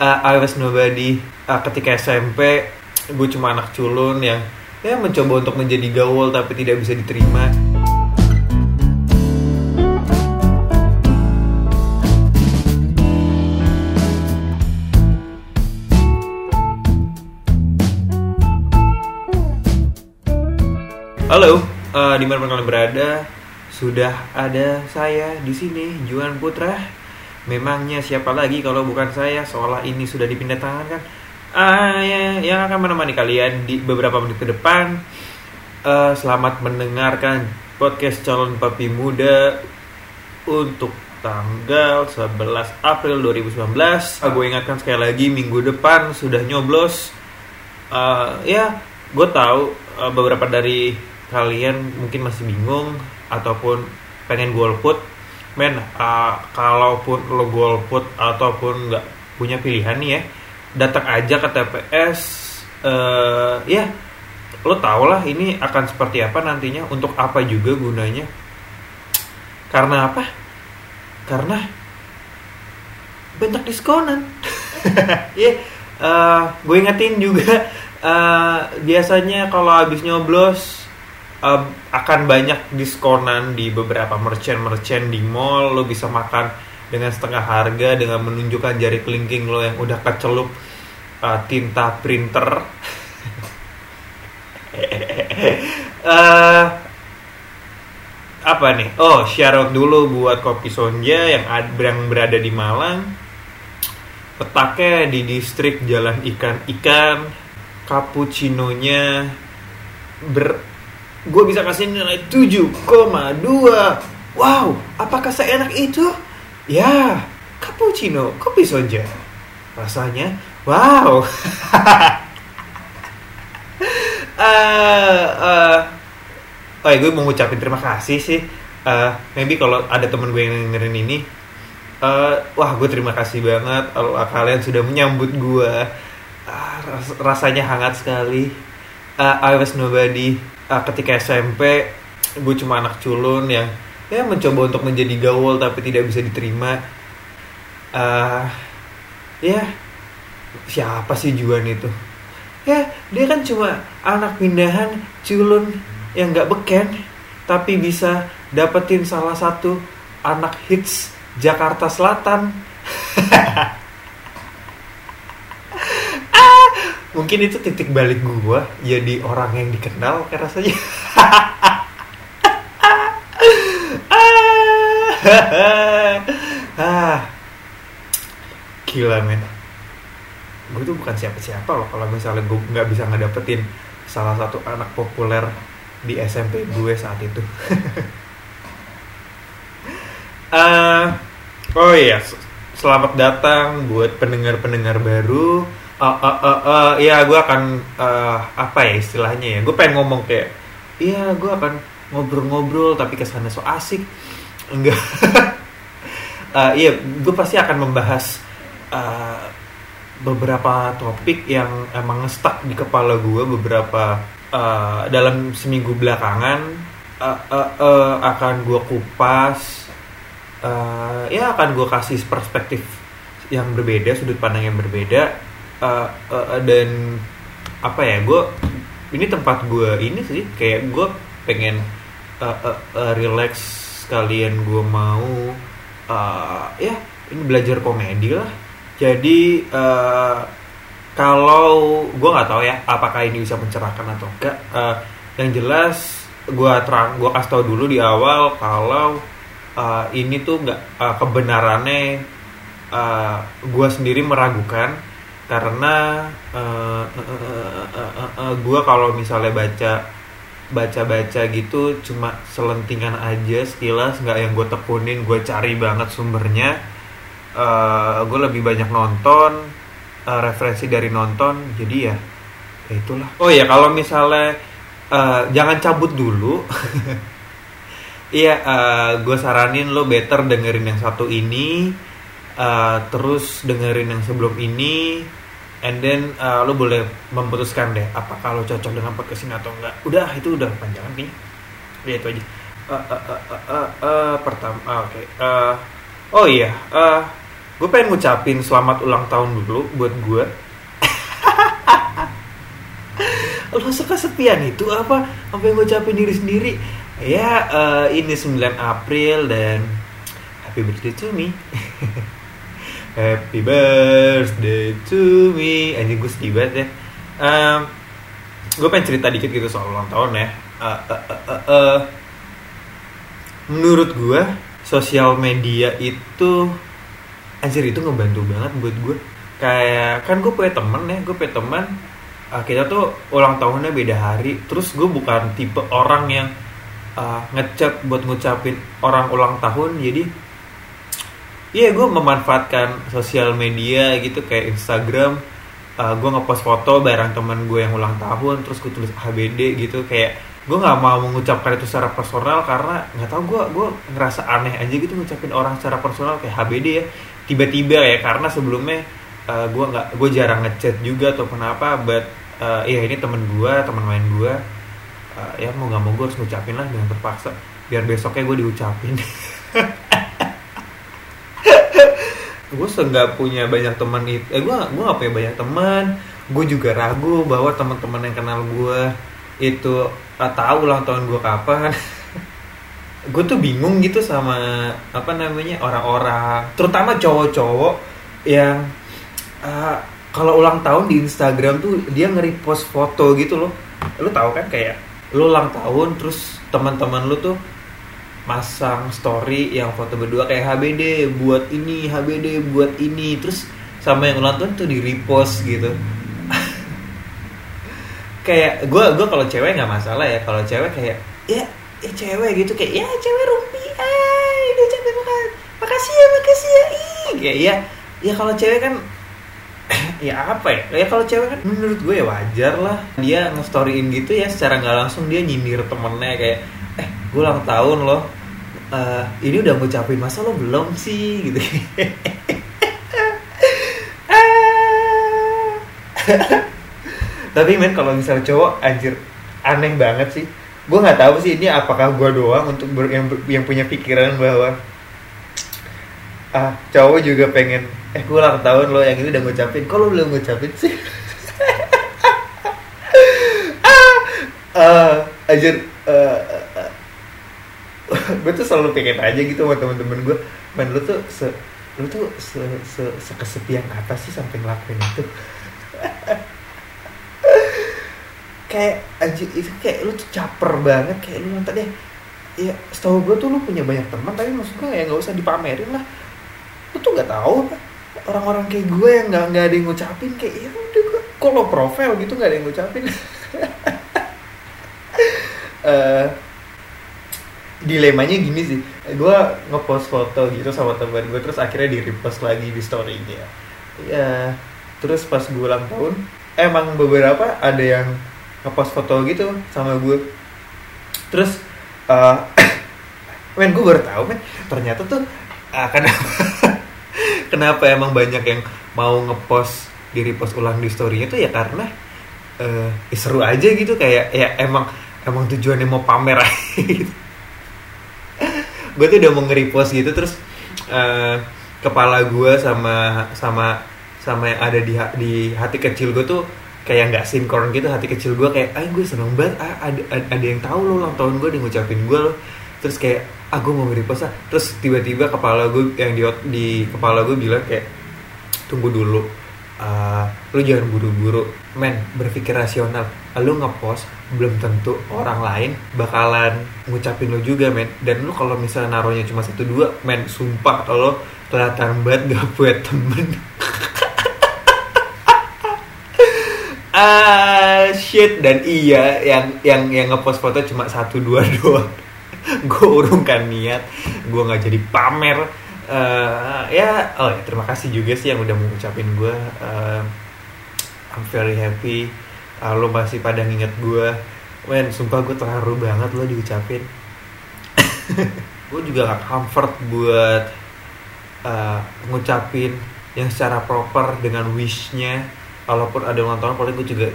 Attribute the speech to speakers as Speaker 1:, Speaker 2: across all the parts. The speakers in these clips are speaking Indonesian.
Speaker 1: uh, I was nobody uh, ketika SMP gue cuma anak culun yang ya mencoba untuk menjadi gaul tapi tidak bisa diterima Halo, uh, di mana kalian berada? Sudah ada saya di sini, Juan Putra. Memangnya siapa lagi kalau bukan saya? Seolah ini sudah dipindah tangan kan? Ah, ya, yang akan menemani kalian di beberapa menit ke depan. Uh, selamat mendengarkan podcast calon papi muda untuk tanggal 11 April 2019. Uh, gue ingatkan sekali lagi minggu depan sudah nyoblos. Uh, ya, gue tahu uh, beberapa dari kalian mungkin masih bingung ataupun pengen golput men uh, kalaupun lo golput ataupun nggak punya pilihan nih ya datang aja ke TPS uh, ya lo tau lah ini akan seperti apa nantinya untuk apa juga gunanya. Karena apa? Karena banyak diskonan. Ya yeah, uh, gue ingetin juga uh, biasanya kalau habis nyoblos uh, akan banyak diskonan di beberapa merchant-merchant di mall. Lo bisa makan dengan setengah harga dengan menunjukkan jari kelingking lo yang udah kecelup uh, tinta printer. Uh, apa nih? Oh share dulu buat kopi Sonja yang, ad, yang berada di Malang. Petaknya di distrik Jalan Ikan Ikan cappuccinonya ber gue bisa kasih nilai 7,2 wow apakah seenak itu? Ya cappuccino kopi soja rasanya wow. Uh, uh, oh ya gue mau ngucapin terima kasih sih. Uh, maybe kalau ada temen gue yang dengerin ini uh, wah gue terima kasih banget kalau kalian sudah menyambut gue uh, ras rasanya hangat sekali uh, I was nobody. Uh, ketika SMP gue cuma anak culun yang ya mencoba untuk menjadi gaul tapi tidak bisa diterima. Uh, ya siapa sih Juan itu? Ya dia kan cuma anak pindahan culun yang nggak beken tapi bisa dapetin salah satu anak hits Jakarta Selatan mungkin itu titik balik gue jadi orang yang dikenal kayak rasanya. Ah. Gila men. Gue tuh bukan siapa-siapa loh kalau misalnya gue nggak bisa ngedapetin salah satu anak populer di SMP gue saat itu. Uh, oh iya selamat datang buat pendengar-pendengar baru uh, uh, uh, uh, ya gue akan uh, apa ya istilahnya ya? Gue pengen ngomong kayak iya gue akan ngobrol-ngobrol tapi kesannya so asik. Enggak. Uh, iya gue pasti akan membahas uh, beberapa topik yang emang stuck di kepala gue beberapa uh, dalam seminggu belakangan. Uh, uh, uh, akan gue kupas. Uh, ya akan gue kasih perspektif yang berbeda sudut pandang yang berbeda uh, uh, dan apa ya gue ini tempat gue ini sih kayak gue pengen uh, uh, uh, relax kalian gue mau uh, ya ini belajar komedi lah. Jadi uh, kalau gue nggak tahu ya apakah ini bisa mencerahkan atau enggak uh, yang jelas gue terang gue kasih tau dulu di awal kalau uh, ini tuh nggak uh, kebenarannya uh, gue sendiri meragukan karena uh, uh, uh, uh, uh, uh, gue kalau misalnya baca baca-baca gitu cuma selentingan aja sekilas nggak yang gue tekunin gue cari banget sumbernya uh, gue lebih banyak nonton uh, referensi dari nonton jadi ya, ya itulah. Oh ya kalau misalnya uh, jangan cabut dulu. Iya uh, gue saranin lo better dengerin yang satu ini uh, terus dengerin yang sebelum ini and then uh, lo boleh memutuskan deh apakah lo cocok dengan podcast ini atau enggak. Udah itu udah panjangan nih ya itu aja. Uh, uh, uh, uh, uh, uh, pertama uh, oke. Okay. uh, oh iya uh, gue pengen ngucapin selamat ulang tahun dulu buat gue lo sekesepian itu apa? Sampai ngucapin diri sendiri. Ya uh, ini 9 April dan happy birthday to me happy birthday to me. Anjing gue sedih banget ya. Um, gue pengen cerita dikit gitu soal ulang tahun ya. Uh, uh, uh, uh, uh. menurut gue sosial media itu anjir itu ngebantu banget buat gue kayak kan gue punya temen ya gue punya teman uh, kita tuh ulang tahunnya beda hari. Terus gue bukan tipe orang yang uh, ngechat buat ngucapin orang ulang tahun. Jadi iya yeah, gue memanfaatkan sosial media gitu kayak Instagram. Uh, gue ngepost foto bareng teman gue yang ulang tahun terus gue tulis HBD gitu. Kayak gue nggak mau mengucapkan itu secara personal karena nggak tau gue gue ngerasa aneh aja gitu ngucapin orang secara personal kayak HBD ya. Tiba-tiba ya karena sebelumnya uh, eh, gue nggak gue jarang ngechat juga atau kenapa but uh, ya ini temen gue teman main gue uh, ya mau nggak mau gue harus ngucapin lah dengan terpaksa. Biar besoknya gue diucapin gue nggak punya banyak teman itu eh gue gue nggak punya banyak teman. Gue juga ragu bahwa teman-teman yang kenal gue itu uh, tahu ulang tahun gue kapan. Gue tuh bingung gitu sama apa namanya orang-orang. Terutama cowok-cowok yang uh, kalau ulang tahun di Instagram tuh dia nge-repost foto gitu loh. Lu tahu kan kayak lu ulang tahun terus teman-teman lu tuh masang story yang foto berdua kayak HBD buat ini HBD buat ini. Terus sama yang ulang tahun tuh di repost gitu. Kayak gue gue kalau cewek nggak masalah ya. Kalau cewek kayak ya ya cewek gitu. Kayak ya cewek rumpi ay udah capek banget makasih ya makasih ya. Ih kayak ya ya kalau cewek kan ya apa ya? Ya kalau cewek kan menurut gue ya wajar lah. Dia nge-storyin gitu ya secara nggak langsung dia nyindir temennya kayak eh gue ulang tahun loh uh, ini udah ngucapin masa lo belum sih? Gitu. Tapi men kalau misalnya cowok anjir aneh banget sih. Gue nggak tahu sih ini apakah gue doang untuk ber, yang yang punya pikiran bahwa ah cowok juga pengen eh gue ulang tahun lo yang ini udah ngucapin. Kok lo belum ngucapin sih? Ah uh, anjir uh, gue tuh selalu pengen aja gitu sama temen-temen gue man lu tuh se lu tuh se, se, sekesepian apa sih sampai ngelakuin itu? Kayak anjir itu kayak lu tuh caper banget. Kayak lu nonton deh ya setahu gue tuh lu punya banyak teman tapi maksud gue ya nggak usah dipamerin lah. Lu tuh nggak tahu orang-orang kayak gue yang nggak nggak ada yang ngucapin kayak ya udah gue kalau profil gitu nggak ada yang ngucapin. Uh, dilemanya gini sih. Gue ngepost foto gitu sama teman gue terus akhirnya di repost lagi di storynya. Ya terus pas gue ulang tahun emang beberapa ada yang ngepost foto gitu sama gue terus uh, men gue baru tahu men ternyata tuh uh, kenapa kenapa emang banyak yang mau ngepost di repost ulang di storynya tuh ya karena uh, seru aja gitu kayak ya emang emang tujuannya mau pamer aja gitu gue tuh udah mau nge-repost gitu terus uh, kepala gue sama sama sama yang ada di di hati kecil gue tuh kayak nggak sinkron gitu hati kecil gue kayak ah gue seneng banget ah, ada, ada ada yang tahu lo ulang tahun gue ngucapin gue lo terus kayak ah mau nge-repost ah. Terus tiba-tiba kepala gue yang di di kepala gue bilang kayak tunggu dulu uh, lu jangan buru-buru. Men berpikir rasional. Lu ngepost belum tentu orang lain bakalan ngucapin lu juga men. Dan lu kalau misalnya naruhnya cuma satu dua men sumpah kalau kelihatan banget gak punya temen. Ah shit. Dan iya yang yang yang ngepost foto cuma satu dua doang gue urungkan niat. Gue nggak jadi pamer uh, ya oh ya terima kasih juga sih yang udah mengucapin gue uh, I'm very happy. Uh, lo masih pada nginget gue men sumpah gue terharu banget lo diucapin. Gue juga gak comfort buat uh, ngucapin yang secara proper dengan wishnya walaupun ada ulang tahun paling gue juga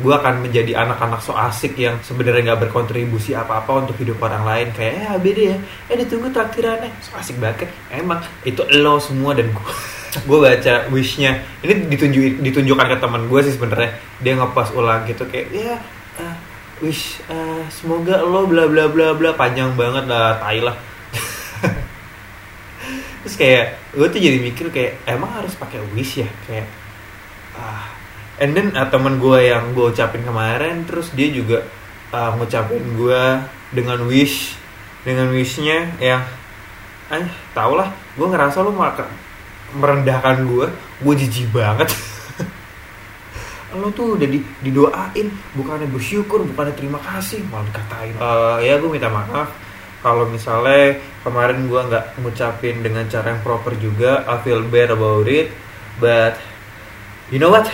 Speaker 1: gue akan menjadi anak-anak so asik yang sebenarnya nggak berkontribusi apa-apa untuk hidup orang lain. Kayak eh beda ya eh ditunggu traktirannya. So asik banget. Emang itu lo semua dan gue gue baca wishnya. Ini ditunjuk ditunjukkan ke teman gue sih sebenarnya. Dia ngepas ulang gitu kayak ya uh, wish uh, semoga lo bla bla bla bla. Panjang banget lah tai lah. Terus kayak gue tuh jadi mikir kayak emang harus pakai wish ya? Kayak ah. And then uh, temen gue yang gue ucapin kemarin terus dia juga uh, ngucapin gue dengan wish dengan wishnya yang eh tau lah gue ngerasa lo makan merendahkan gue gue jijik banget. Lo tuh udah di, didoain bukannya bersyukur bukannya terima kasih malah dikatain. Uh, ya gue minta maaf. Kalau misalnya kemarin gue nggak ngucapin dengan cara yang proper juga I feel bad about it but you know what?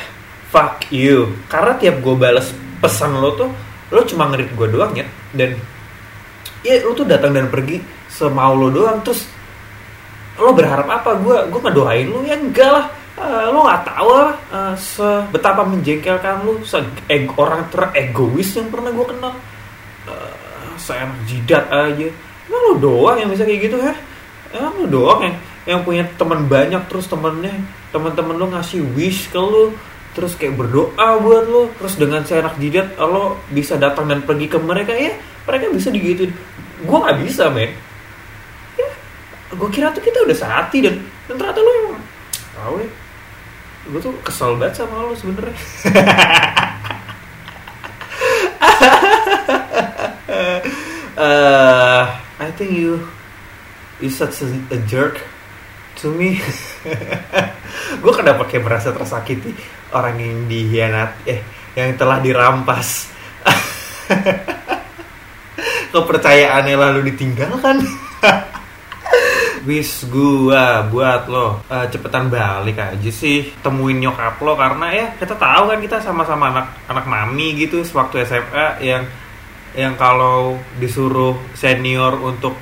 Speaker 1: Fuck you. Karena tiap gue balas pesan lo tuh lo cuma ngerit gue doang ya. Dan ya lo tuh datang dan pergi semau lo doang. Terus lo berharap apa? Gue gue ngedoain lo. Ya enggak lah. Uh, lo nggak tahu lah uh, sebetapa menjengkelkan lo se orang teregois yang pernah gue kenal. Uh, seenak jidat aja. Emang lu doang yang bisa kayak gitu ya emang lu doang yang yang punya teman banyak terus temennya teman-teman lu ngasih wish ke lu terus kayak berdoa buat lo terus dengan seenak jidat lo bisa datang dan pergi ke mereka ya mereka bisa digituin. Gue nggak bisa men. Ya gue kira tuh kita udah sehati dan dan ternyata lo emang tahu ya gue tuh kesel banget sama lo sebenernya. Uh, I think you you such a, a jerk to me. gue kenapa kayak merasa tersakiti orang yang dihianat eh yang telah dirampas kepercayaannya lalu ditinggalkan. Wis gua buat lo uh, cepetan balik aja sih temuin nyokap lo karena ya kita tahu kan kita sama-sama anak anak mami gitu sewaktu SMA yang yang kalau disuruh senior untuk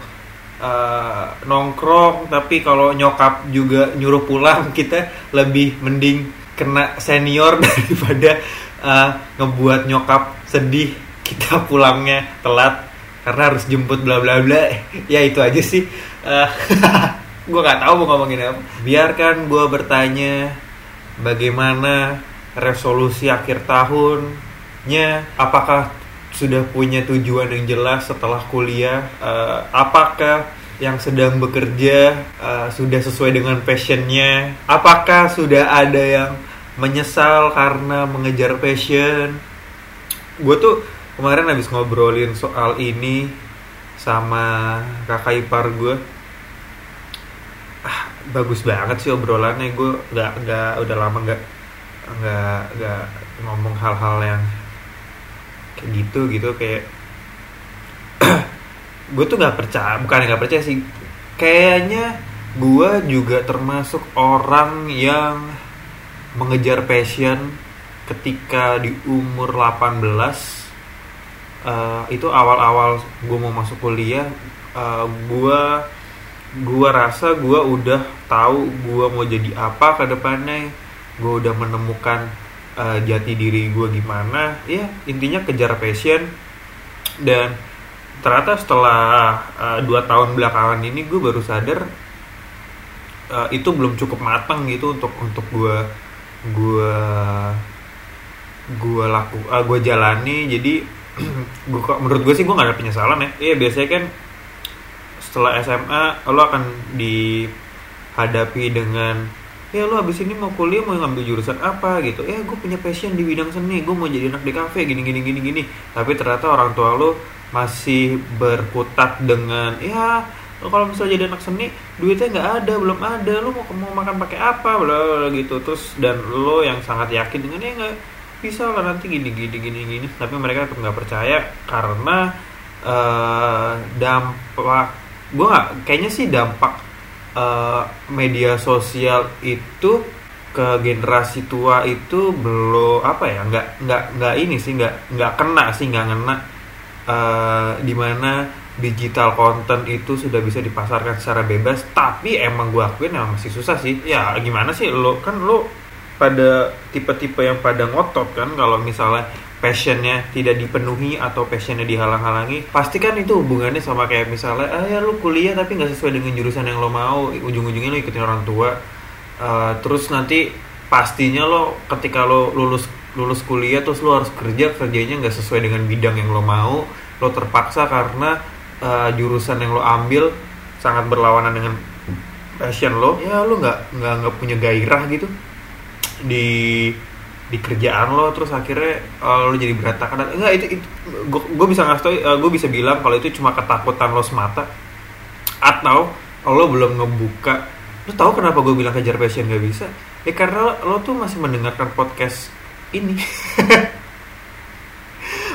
Speaker 1: uh, nongkrong tapi kalau nyokap juga nyuruh pulang kita lebih mending kena senior daripada uh, ngebuat nyokap sedih kita pulangnya telat karena harus jemput bla bla bla. Ya itu aja sih. Uh, eh, gue nggak tahu mau ngomongin apa. Biarkan gue bertanya bagaimana resolusi akhir tahunnya apakah sudah punya tujuan yang jelas setelah kuliah uh, apakah yang sedang bekerja uh, sudah sesuai dengan passionnya? Apakah sudah ada yang menyesal karena mengejar passion? Gue tuh kemarin habis ngobrolin soal ini sama kakak ipar gue ah bagus banget sih obrolannya. Gue nggak nggak udah lama nggak nggak nggak ngomong hal-hal yang kayak gitu gitu kayak gue tuh nggak percaya bukan nggak percaya sih kayaknya gue juga termasuk orang yang mengejar passion ketika di umur 18 uh, eh, itu awal-awal gue mau masuk kuliah uh, gue gue rasa gue udah tahu gue mau jadi apa ke depannya gue udah menemukan uh, jati diri gue gimana ya intinya kejar passion. Dan ternyata setelah uh, dua tahun belakangan ini gue baru sadar uh, itu belum cukup matang gitu untuk untuk gue gue gue laku uh, gue jalani. Jadi gue menurut gue sih gue gak ada penyesalan ya. Iya biasanya kan setelah SMA lo akan dihadapi dengan ya lu abis ini mau kuliah mau ngambil jurusan apa gitu? Ya gue punya passion di bidang seni. Gue mau jadi anak di kafe gini gini gini gini. Tapi ternyata orang tua lu masih berkutat dengan ya kalau misalnya jadi anak seni duitnya nggak ada belum ada. Lu mau mau makan pakai apa bla gitu. Terus dan lo yang sangat yakin dengan ya nggak bisa lah nanti gini gini gini gini. Tapi mereka tetap nggak percaya karena uh, dampak gue nggak kayaknya sih dampak uh, media sosial itu ke generasi tua itu belum apa ya nggak nggak nggak ini sih nggak nggak kena sih nggak kena uh, di mana digital content itu sudah bisa dipasarkan secara bebas tapi emang gue akuin emang masih susah sih. Ya gimana sih lo kan lo pada tipe-tipe yang pada ngotot kan kalau misalnya passionnya tidak dipenuhi atau passionnya dihalang-halangi pasti kan itu hubungannya sama kayak misalnya ah ya lu kuliah tapi nggak sesuai dengan jurusan yang lo mau. Ujung-ujungnya lo ikutin orang tua. Uh, terus nanti pastinya lo ketika lo lulus lulus kuliah terus lo harus kerja kerjanya nggak sesuai dengan bidang yang lo mau lo terpaksa karena uh, jurusan yang lo ambil sangat berlawanan dengan passion lo. Ya lo nggak nggak nggak punya gairah gitu di di kerjaan lo terus akhirnya uh, lo jadi berantakan. Enggak itu, itu gue bisa ngasih tau uh, eh, gue bisa bilang kalau itu cuma ketakutan lo semata. Atau lo belum ngebuka. Lo tahu kenapa gue bilang kejar passion gak bisa? Ya karena lo, tuh masih mendengarkan podcast ini.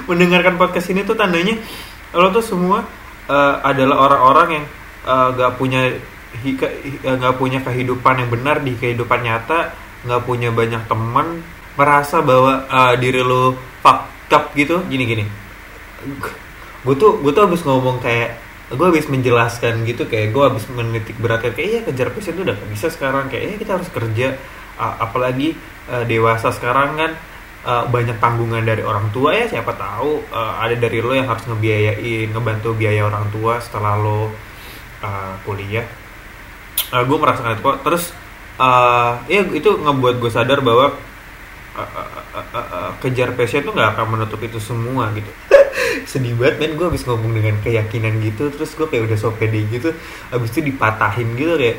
Speaker 1: Mendengarkan podcast ini tuh tandanya lo tuh semua uh, adalah orang-orang yang uh, gak punya nggak punya kehidupan yang benar di kehidupan nyata nggak punya banyak teman merasa bahwa uh, diri lo fucked up gitu gini gini. Gue tuh gue tuh habis ngomong kayak gue habis menjelaskan gitu kayak gue habis menitik beratkan kayak iya kejar passion itu udah gak bisa sekarang. Kayak iya kita harus kerja. Uh, apalagi uh, dewasa sekarang kan uh, banyak tanggungan dari orang tua ya siapa tahu uh, ada dari lo yang harus ngebiayain ngebantu biaya orang tua setelah lo uh, kuliah. Uh, gue merasakan itu kok terus uh, ya itu ngebuat gue sadar bahwa kejar passion tuh nggak akan menutup itu semua gitu. Sedih banget men. Gue habis ngomong dengan keyakinan gitu terus gue kayak udah so pede gitu habis itu dipatahin gitu kayak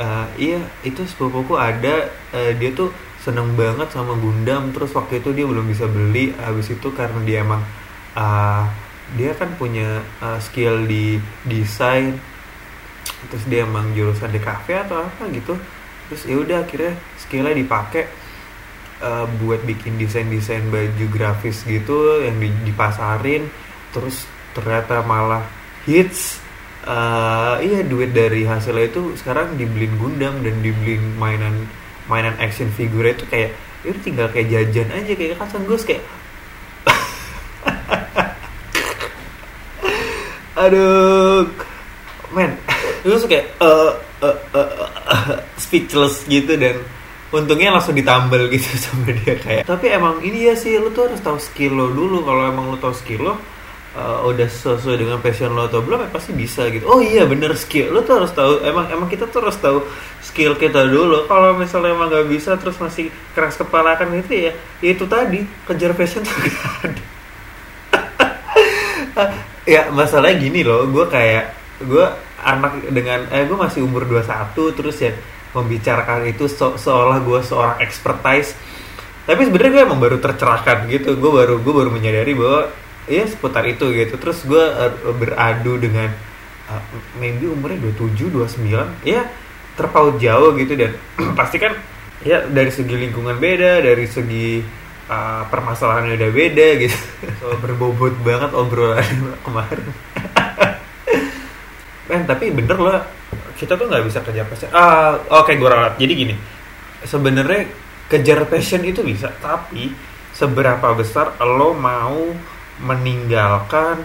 Speaker 1: uh, iya itu sepupuku ada uh, dia tuh seneng banget sama Gundam terus waktu itu dia belum bisa beli habis itu karena dia emang uh, dia kan punya uh, skill di desain terus dia emang jurusan di kafe atau apa gitu terus ya udah akhirnya skillnya dipakai uh, buat bikin desain desain baju grafis gitu yang dipasarin terus ternyata malah hits. Uh, iya duit dari hasilnya itu sekarang dibeliin Gundam dan dibeliin mainan mainan action figure itu kayak itu ya tinggal kayak jajan aja kayak kacang gus kayak aduh men. Terus kayak uh, uh, uh, uh, speechless gitu dan untungnya langsung ditambal gitu sama dia kayak tapi emang ini ya sih lu tuh harus tahu skill lo dulu. Kalau emang lu tahu skill lo uh, udah sesuai dengan passion lo atau belum ya pasti bisa gitu. Oh iya bener skill lo tuh harus tahu emang emang kita tuh harus tahu skill kita dulu. Kalau misalnya emang gak bisa terus masih keras kepala kan itu ya itu tadi kejar passion tuh gak ada. Ya masalahnya gini loh gue kayak gue anak dengan eh gue masih umur 21 terus ya membicarakan itu se seolah gue seorang expertise. Tapi sebenarnya gue emang baru tercerahkan gitu. Gue baru gue baru menyadari bahwa ya seputar itu gitu. Terus gue uh, beradu dengan uh, maybe umurnya 27 29 ya terpaut jauh gitu. Dan pasti kan ya dari segi lingkungan beda dari segi uh, permasalahannya udah beda gitu. So, berbobot banget obrolan kemarin men tapi bener loh kita tuh nggak bisa kejar passion ah oke okay, gue ralat. Jadi gini sebenarnya kejar passion itu bisa tapi seberapa besar lo mau meninggalkan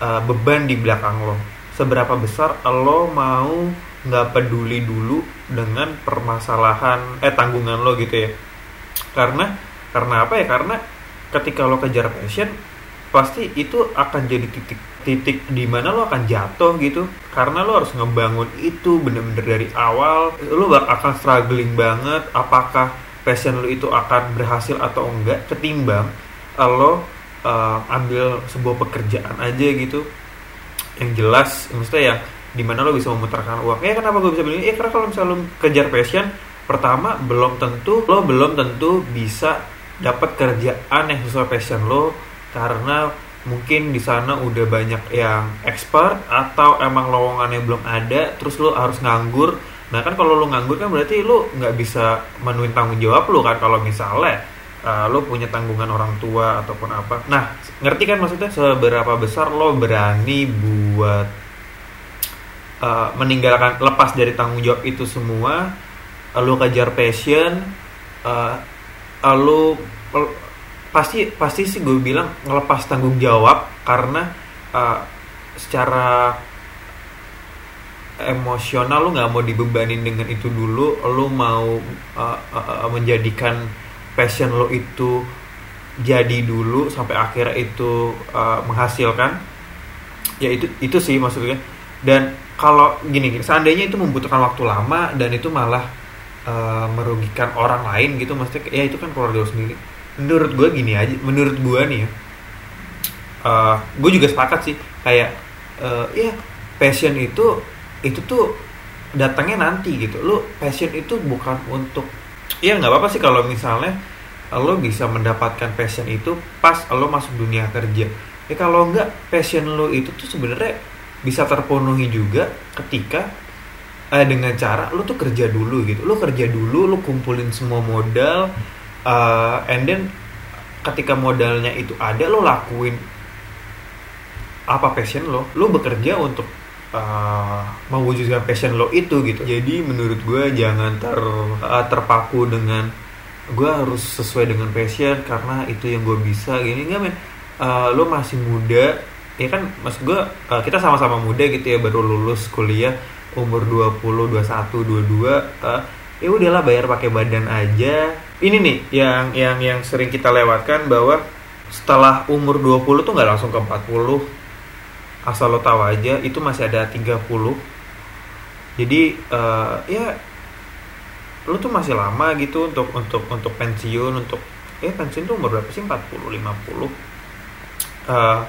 Speaker 1: uh, beban di belakang lo? Seberapa besar lo mau nggak peduli dulu dengan permasalahan eh tanggungan lo gitu ya? Karena karena apa ya? Karena ketika lo kejar passion pasti itu akan jadi titik titik di mana lo akan jatuh gitu. Karena lo harus ngebangun itu bener-bener dari awal. Lo akan struggling banget apakah passion lo itu akan berhasil atau enggak ketimbang lo uh, ambil sebuah pekerjaan aja gitu. Yang jelas maksudnya yang di mana lo bisa memutarkan uang. Eh kenapa gue bisa beli eh karena kalau misalnya lo kejar passion pertama belum tentu lo belum tentu bisa dapat kerjaan yang sesuai passion lo karena mungkin di sana udah banyak yang expert atau emang lowongannya belum ada terus lo harus nganggur. Nah kan kalau lo nganggur kan berarti lo nggak bisa menuin tanggung jawab lo kan kalau misalnya uh, lo punya tanggungan orang tua ataupun apa. Nah ngerti kan maksudnya? Seberapa besar lo berani buat uh, meninggalkan lepas dari tanggung jawab itu semua lo kejar passion uh, lo pasti pasti sih gue bilang ngelepas tanggung jawab karena uh, secara emosional lu nggak mau dibebanin dengan itu dulu lu mau uh, uh, menjadikan passion lo itu jadi dulu sampai akhirnya itu uh, menghasilkan ya itu itu sih maksudnya dan kalau gini, gini seandainya itu membutuhkan waktu lama dan itu malah uh, merugikan orang lain gitu maksudnya ya itu kan keluarga lo sendiri menurut gue gini aja menurut gue nih ya uh, gue juga sepakat sih kayak uh, ya passion itu itu tuh datangnya nanti gitu. Lo passion itu bukan untuk ya nggak apa-apa sih kalau misalnya lo bisa mendapatkan passion itu pas lo masuk dunia kerja. Ya kalau nggak passion lo itu tuh sebenarnya bisa terpenuhi juga ketika eh, dengan cara lo tuh kerja dulu gitu. Lo kerja dulu lo kumpulin semua modal uh, and then ketika modalnya itu ada lo lakuin apa passion lo. Lo bekerja untuk uh, mewujudkan passion lo itu gitu. Jadi menurut gue jangan ter uh, terpaku dengan gue harus sesuai dengan passion karena itu yang gue bisa gini. Nggak men. Uh, lo masih muda ya kan mas gue uh, kita sama-sama muda gitu ya baru lulus kuliah umur 20 21 22 uh, ya udahlah bayar pakai badan aja. Ini nih yang yang yang sering kita lewatkan bahwa setelah umur 20 tuh nggak langsung ke 40 asal lo tahu aja itu masih ada 30 jadi uh, ya lo tuh masih lama gitu untuk untuk untuk pensiun untuk ya pensiun tuh umur berapa sih? 40 50 uh,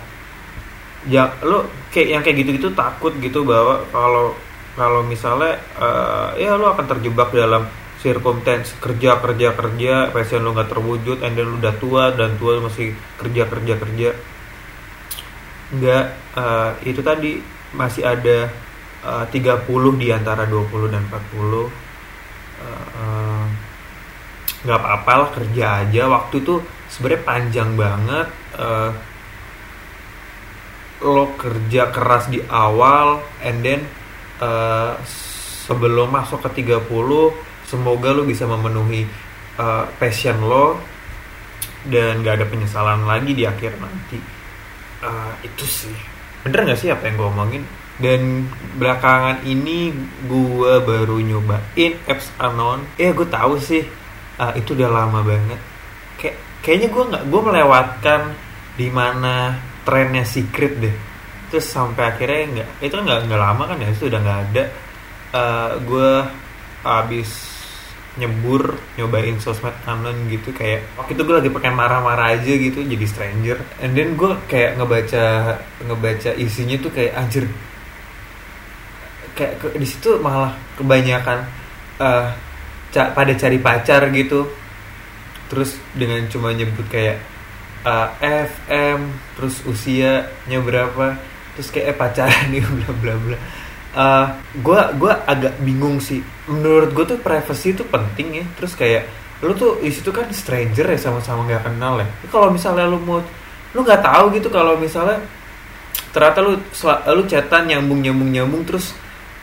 Speaker 1: ya lo kayak yang kayak gitu-gitu takut gitu bahwa kalau kalau misalnya uh, ya lo akan terjebak dalam circumstance kerja kerja kerja passion lo nggak terwujud and then lo udah tua dan tua masih kerja kerja kerja. Nggak uh, itu tadi masih ada uh, 30 di antara 20 dan 40 uh, uh, nggak apa-apa lah kerja aja. Waktu itu sebenarnya panjang banget uh, lo kerja keras di awal and then uh, sebelum masuk ke 30 semoga lo bisa memenuhi uh, passion lo dan gak ada penyesalan lagi di akhir nanti. Uh, itu sih. Bener nggak sih apa yang gue omongin? Dan belakangan ini gue baru nyobain apps anon. Ya gue tahu sih. Uh, itu udah lama banget. Kayak kayaknya gue nggak gue melewatkan di mana trennya secret deh terus sampai akhirnya nggak itu kan nggak lama kan ya itu udah nggak ada. Uh, gue abis nyebur nyobain sosmed anon gitu kayak waktu itu gue lagi pakai marah-marah aja gitu jadi stranger. And then gue kayak ngebaca ngebaca isinya tuh kayak anjir. Kayak di situ malah kebanyakan uh, ca pada cari pacar gitu. Terus dengan cuma nyebut kayak uh, FM terus usianya berapa terus kayak eh, pacaran nih bla bla bla. Uh, gue gua agak bingung sih. Menurut gue tuh privacy itu penting ya. Terus kayak lu tuh di situ kan stranger ya sama-sama nggak kenal ya. Kalau misalnya lu mau lu nggak tahu gitu kalau misalnya ternyata lu lu chatan nyambung nyambung nyambung terus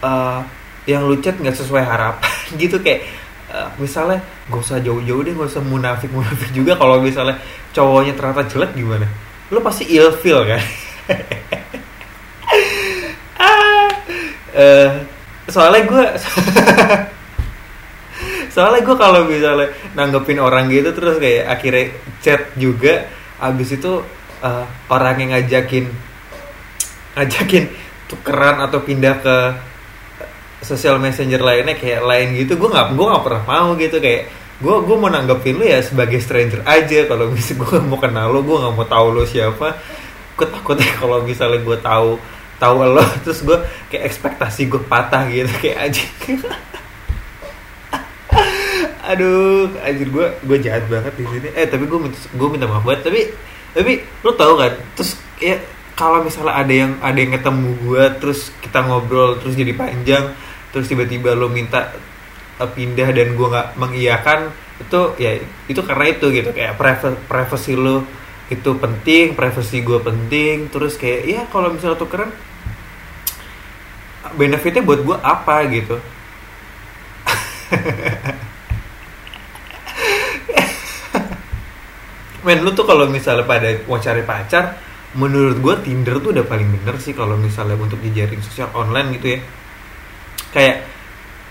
Speaker 1: uh, yang lu chat nggak sesuai harapan gitu kayak uh, misalnya gak usah jauh-jauh deh gak usah munafik munafik juga kalau misalnya cowoknya ternyata jelek gimana? Lu pasti ilfeel kan uh, soalnya gue soalnya gue kalau misalnya nanggepin orang gitu terus kayak akhirnya chat juga abis itu uh, orang yang ngajakin ngajakin tukeran atau pindah ke sosial messenger lainnya kayak lain gitu gue nggak gue nggak pernah mau gitu kayak gue gue mau nanggepin lu ya sebagai stranger aja kalau misalnya gue mau kenal lo gue nggak mau tahu lo siapa. Gue takutnya kalau misalnya gue tahu tahu lo terus gue kayak ekspektasi gue patah gitu kayak aja aduh anjir gue gue jahat banget di sini. Eh tapi gue gue minta maaf banget. Tapi tapi lo tau kan terus ya kalau misalnya ada yang ada yang ketemu gue terus kita ngobrol terus jadi panjang terus tiba-tiba lo minta uh, pindah dan gue nggak mengiyakan itu ya itu karena itu gitu. Kayak privacy lo itu penting privacy gue penting terus kayak ya kalau misalnya tuh keren benefitnya buat gue apa gitu? Men lu tuh kalau misalnya pada mau cari pacar menurut gue Tinder tuh udah paling bener sih kalau misalnya untuk dijaring sosial online gitu ya. Kayak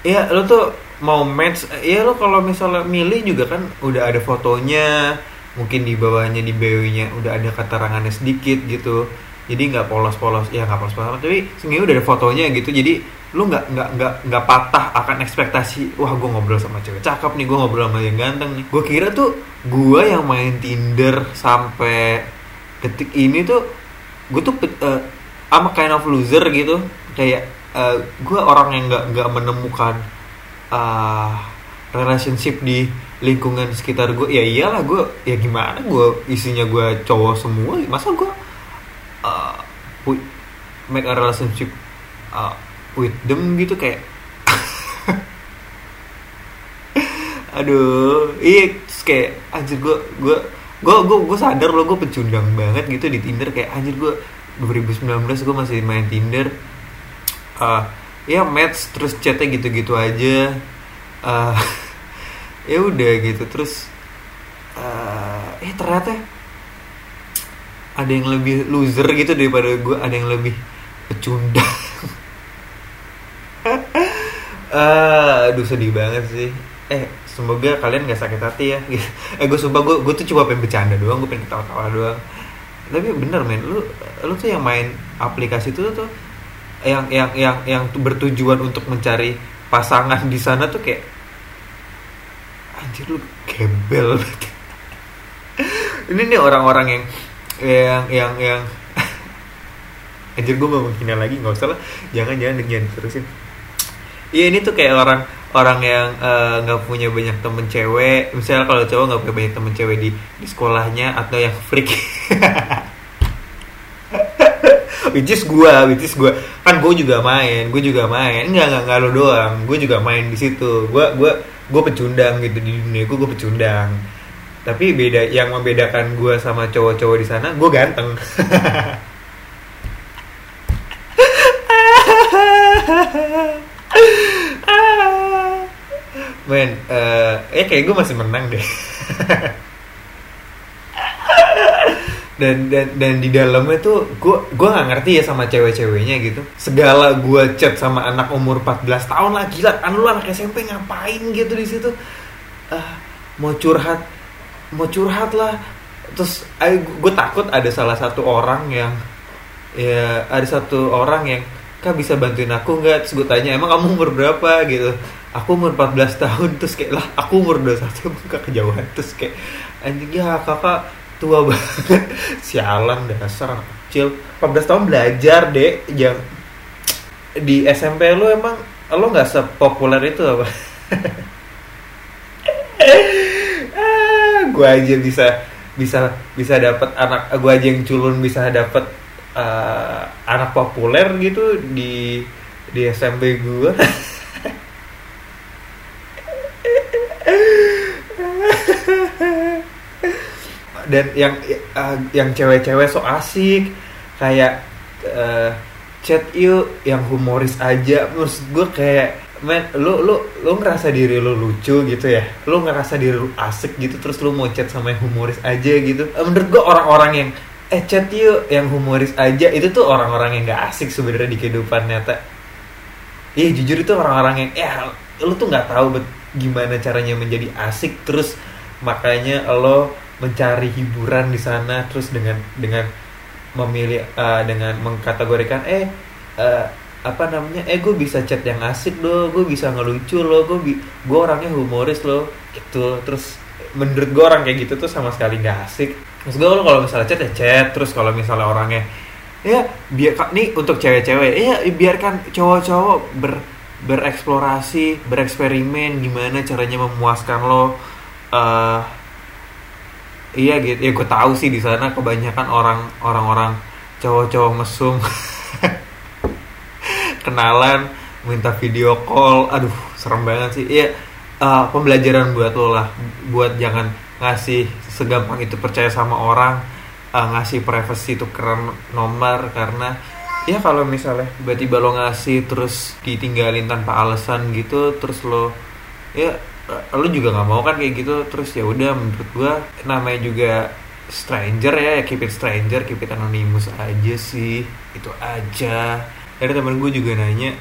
Speaker 1: ya lo tuh mau match ya lo kalau misalnya milih juga kan udah ada fotonya mungkin di bawahnya di bio-nya udah ada keterangannya sedikit gitu jadi nggak polos-polos ya nggak polos-polos tapi sebenarnya udah ada fotonya gitu. Jadi lu nggak nggak nggak nggak patah akan ekspektasi wah gue ngobrol sama cewek cakep nih gue ngobrol sama yang ganteng nih. Gue kira tuh gue yang main Tinder sampai detik ini tuh gue tuh uh, I'm a kind of loser gitu. Kayak uh, gue orang yang nggak nggak menemukan uh, relationship di lingkungan sekitar gue ya iyalah gue ya gimana gue isinya gue cowok semua masa gue make a relationship uh, with them gitu kayak. Aduh iya kayak anjir gue gue gue gue gue sadar loh gue pecundang banget gitu di Tinder kayak anjir gue 2019 gue masih main Tinder. Uh, ya match terus chatnya gitu-gitu aja. Uh, ya udah gitu terus uh, eh ternyata ada yang lebih loser gitu daripada gue ada yang lebih pecundang. Uh, aduh sedih banget sih. Eh semoga kalian gak sakit hati ya. Eh gue sumpah gue gue tuh cuma pengen bercanda doang gue pengen ketawa-tawa doang. Tapi bener men lu lu tuh yang main aplikasi itu tuh yang yang yang yang bertujuan untuk mencari pasangan di sana tuh kayak anjir lu gembel. Ini nih orang-orang yang yang yang yang. Anjir gue mau menghina lagi nggak usah lah. Jangan jangan jangan terusin. Iya ini tuh kayak orang orang yang eh, nggak uh, punya banyak temen cewek. Misalnya kalau cowok nggak punya banyak temen cewek di di sekolahnya atau yang freak. Which is gue which is gue kan gue juga main gue juga main. Nggak nggak nggak lo doang. Gue juga main di situ. Gue gue gue pecundang gitu di dunia gue gue pecundang tapi beda yang membedakan gue sama cowok-cowok di sana gue ganteng Men, uh, eh kayak gue masih menang deh. dan dan dan di dalamnya tuh gue gue nggak ngerti ya sama cewek-ceweknya gitu. Segala gue chat sama anak umur 14 tahun lah gila, kan lu anak SMP ngapain gitu di situ? Uh, mau curhat, mau curhat lah. Terus gue takut ada salah satu orang yang ya ada satu orang yang kak bisa bantuin aku nggak? Terus gue tanya emang kamu umur berapa? Gitu. Aku umur 14 tahun. Terus kayak lah aku umur 21 emang kak kejauhan. Terus kayak anjing ya kakak tua banget. Sialan dasar kecil. 14 tahun belajar deh yang di SMP lu emang lo nggak sepopuler itu apa gue aja bisa bisa bisa dapat anak gue aja yang culun bisa dapat uh, anak populer gitu di di SMP gue dan yang uh, yang cewek-cewek so asik kayak uh, chat yuk yang humoris aja. Terus gue kayak men lu lu lu ngerasa diri lu lucu gitu ya? Lu ngerasa diri lu asik gitu terus lu mau chat sama yang humoris aja gitu? Menurut gue orang-orang yang eh chat yuk yang humoris aja itu tuh orang-orang yang gak asik sebenarnya di kehidupan nyata. Iya jujur itu orang-orang yang ya lu tuh nggak tahu bet gimana caranya menjadi asik terus makanya lo mencari hiburan di sana terus dengan dengan memilih uh, dengan mengkategorikan eh uh, apa namanya eh gue bisa chat yang asik loh gue bisa ngelucu loh gue gue orangnya humoris loh gitu. Terus menurut gue orang kayak gitu tuh sama sekali nggak asik. Terus gue kalau misalnya chat ya chat terus kalau misalnya orangnya ya biar nih untuk cewek-cewek ya biarkan cowok-cowok ber bereksplorasi bereksperimen gimana caranya memuaskan lo. Uh, iya gitu ya gue tahu sih di sana kebanyakan orang orang-orang cowok-cowok mesum kenalan minta video call aduh serem banget sih. Iya uh, pembelajaran buat lo lah buat jangan ngasih segampang itu percaya sama orang uh, ngasih privacy itu keren nomor karena ya kalau misalnya tiba-tiba lo ngasih terus ditinggalin tanpa alasan gitu terus lo ya lo juga nggak mau kan kayak gitu terus ya udah menurut gua namanya juga stranger ya, ya keep it stranger keep it anonymous aja sih itu aja ada temen gue juga nanya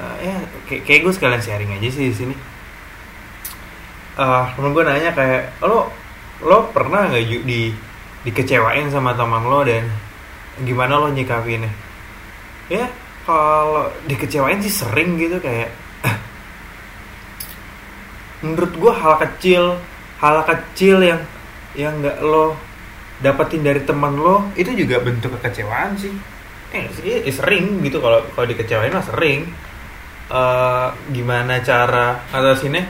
Speaker 1: uh, ya kayak, kayak gue sekalian sharing aja sih di sini. Uh, temen gue nanya kayak lo lo pernah nggak di dikecewain sama teman lo dan gimana lo nyikapinnya ya kalau dikecewain sih sering gitu kayak menurut gue hal kecil hal kecil yang yang nggak lo dapetin dari teman lo itu juga bentuk kekecewaan sih eh eh, sering gitu. Kalau kalau dikecewain lah sering. Uh, gimana cara atasinnya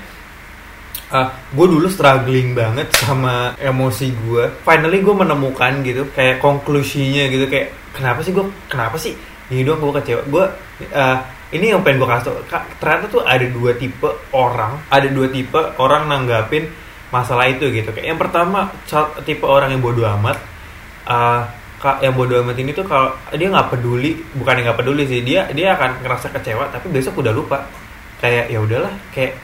Speaker 1: uh, eh, gue dulu struggling banget sama emosi gue finally gue menemukan gitu kayak konklusinya gitu. Kayak kenapa sih gue kenapa sih ini dong gue kecewa? Gue uh, ini yang pengen gue kasih tau. Ternyata tuh ada dua tipe orang ada dua tipe orang nanggapin masalah itu gitu. Kayak yang pertama tipe orang yang bodoh amat uh, yang bodoh amat ini tuh kalau dia nggak peduli bukan yang nggak peduli sih dia dia akan ngerasa kecewa tapi besok udah lupa. Kayak ya udahlah kayak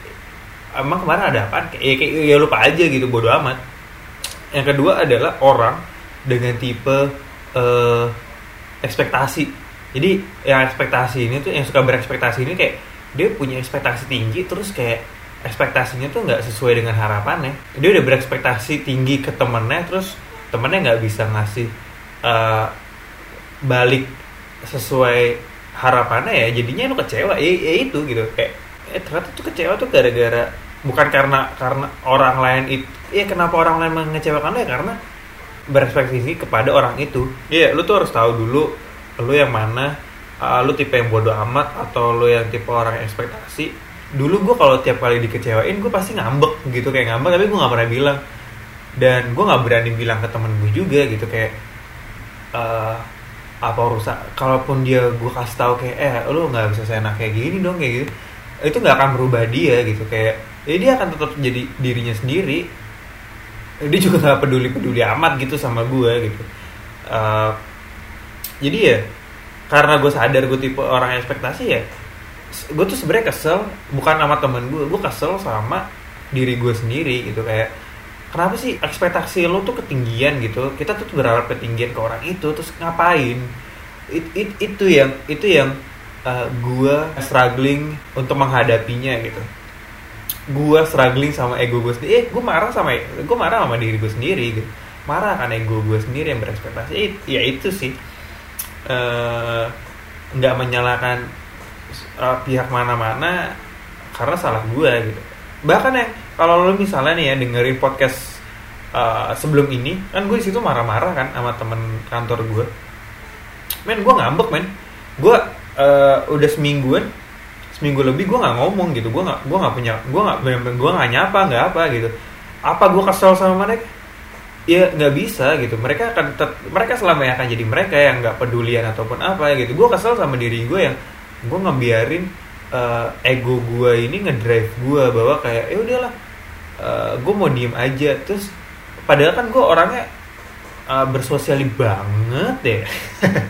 Speaker 1: emang kemarin ada apa kayak ya, kayak ya lupa aja gitu bodoh amat. Yang kedua adalah orang dengan tipe uh, ekspektasi. Jadi yang ekspektasi ini tuh yang suka berekspektasi ini kayak dia punya ekspektasi tinggi terus kayak ekspektasinya tuh nggak sesuai dengan harapannya. Dia udah berekspektasi tinggi ke temennya terus temennya nggak bisa ngasih uh, balik sesuai harapannya ya jadinya lu kecewa. Ya, ya itu gitu. Kayak eh ternyata tuh kecewa tuh gara-gara bukan karena karena orang lain itu ya kenapa orang lain mengecewakan lo ya karena berekspektasi kepada orang itu. Iya lu tuh harus tahu dulu lu yang mana uh, lu tipe yang bodoh amat atau lu yang tipe orang yang ekspektasi. Dulu gue kalau tiap kali dikecewain gue pasti ngambek gitu. Kayak ngambek tapi gue nggak pernah bilang. Dan gue nggak berani bilang ke temen gue juga gitu. Kayak uh, apa urusan kalaupun dia gue kasih tahu kayak eh lu nggak bisa seenak kayak gini dong kayak gitu itu nggak akan merubah dia gitu. Kayak ya dia akan tetap jadi dirinya sendiri. Dia juga nggak peduli peduli amat gitu sama gue gitu. Uh, jadi ya karena gue sadar gue tipe orang ekspektasi ya gue tuh sebenarnya kesel bukan sama temen gue gue kesel sama diri gue sendiri gitu. Kayak kenapa sih ekspektasi lo tuh ketinggian gitu? Kita tuh berharap ketinggian ke orang itu terus ngapain? It, it, itu yang itu yang uh, gue struggling untuk menghadapinya gitu. Gue struggling sama ego gue sendiri eh gue marah sama gue marah sama diri gue sendiri gitu. Marah kan ego gue sendiri yang berekspektasi. It, ya itu sih. Eh, nggak uh, menyalahkan uh, pihak mana-mana karena salah gue gitu. Bahkan ya kalau lo misalnya nih ya dengerin podcast uh, sebelum ini kan gue di situ marah-marah kan sama temen kantor gue men gue ngambek men. Gue uh, udah semingguan seminggu lebih gue nggak ngomong gitu. Gue nggak gue nggak punya gue nggak gue nggak nyapa nggak apa gitu. Apa gue kesel sama mereka? Ya nggak bisa gitu. Mereka akan mereka selama akan jadi mereka yang nggak pedulian ataupun apa gitu. Gue kesel sama diri gue yang gue ngebiarin uh, ego gue ini ngedrive gue bahwa kayak ya udahlah eh, gue mau diem aja. Terus padahal kan gue orangnya uh, bersosiali banget ya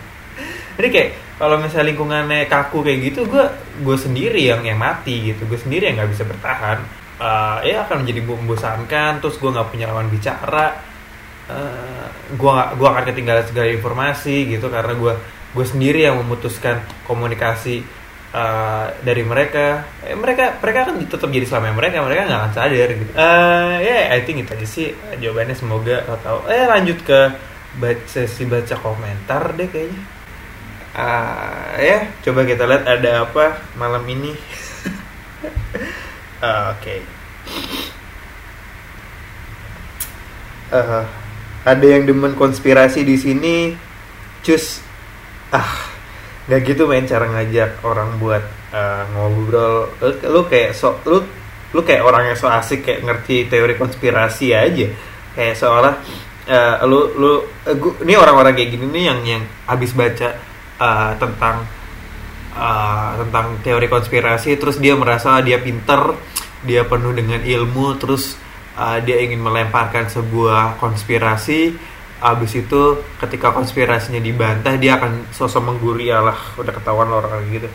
Speaker 1: jadi kayak kalau misalnya lingkungannya kaku kayak gitu gue gue sendiri yang yang mati gitu. Gue sendiri yang nggak bisa bertahan. Uh, ya akan menjadi membosankan terus gue nggak punya lawan bicara. Uh, gua gua akan ketinggalan segala informasi gitu karena gua gue sendiri yang memutuskan komunikasi uh, dari mereka. Eh, mereka mereka akan tetap jadi selama mereka mereka nggak akan sadar gitu. Uh, ya yeah, I think itu aja sih jawabannya. Semoga lo tahu. Eh lanjut ke baca sesi baca komentar deh kayaknya. Uh, ya yeah, coba kita lihat ada apa malam ini. Uh, oke. Okay. uh, ada yang demen konspirasi di sini. Cus. Ah nggak gitu main cara ngajak orang buat uh, ngobrol. Lu, lu kayak so lu lu kayak orang yang so asik kayak ngerti teori konspirasi aja. Kayak seolah uh, lu lu uh, gua, ini orang-orang kayak gini nih yang yang habis baca uh, tentang uh, tentang teori konspirasi terus dia merasa dia pinter dia penuh dengan ilmu terus uh, dia ingin melemparkan sebuah konspirasi abis itu ketika konspirasinya dibantah dia akan sosok mengguri udah ketahuan orang gitu.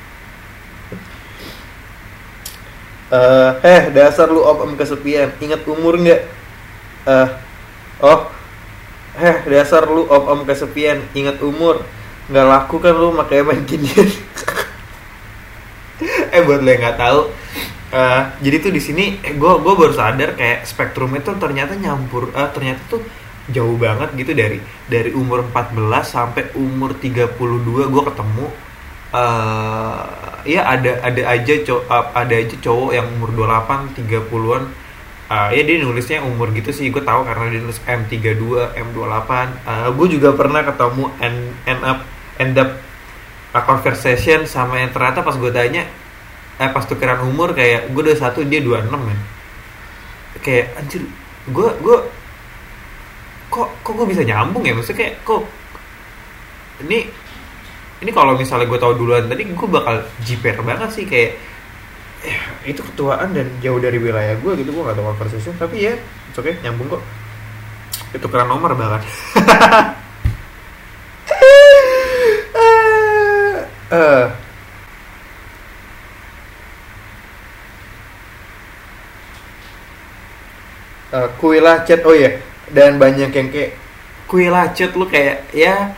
Speaker 1: Uh, eh dasar lu om om kesepian. Ingat umur nggak? Uh, oh. Eh dasar lu om om kesepian. Ingat umur. Nggak laku kan lu makanya main gini eh buat lo yang nggak tahu eh, jadi tuh di sini eh, gue gue baru sadar kayak spektrum itu ternyata nyampur eh, ternyata tuh jauh banget gitu dari dari umur 14 sampai umur 32 gue ketemu eh ya ada ada aja cowok ada aja cowok yang umur 28 30-an uh, ya dia nulisnya umur gitu sih gue tahu karena dia nulis M32 M28 uh, gue juga pernah ketemu end, end up end up a conversation sama yang ternyata pas gue tanya eh pas tukeran umur kayak gue udah satu dia 26 men. Kayak anjir gue gue kok kok gue bisa nyambung ya? Maksudnya kayak kok ini ini kalau misalnya gue tahu duluan tadi gue bakal jiper banget sih kayak ya, itu ketuaan dan jauh dari wilayah gue gitu. Gue gak tahu conversation tapi ya oke okay, nyambung kok. Itu keren nomor bahkan. Uh, uh, kuilah chat. Oh iya dan banyak yang kayak kuilah chat lu kayak ya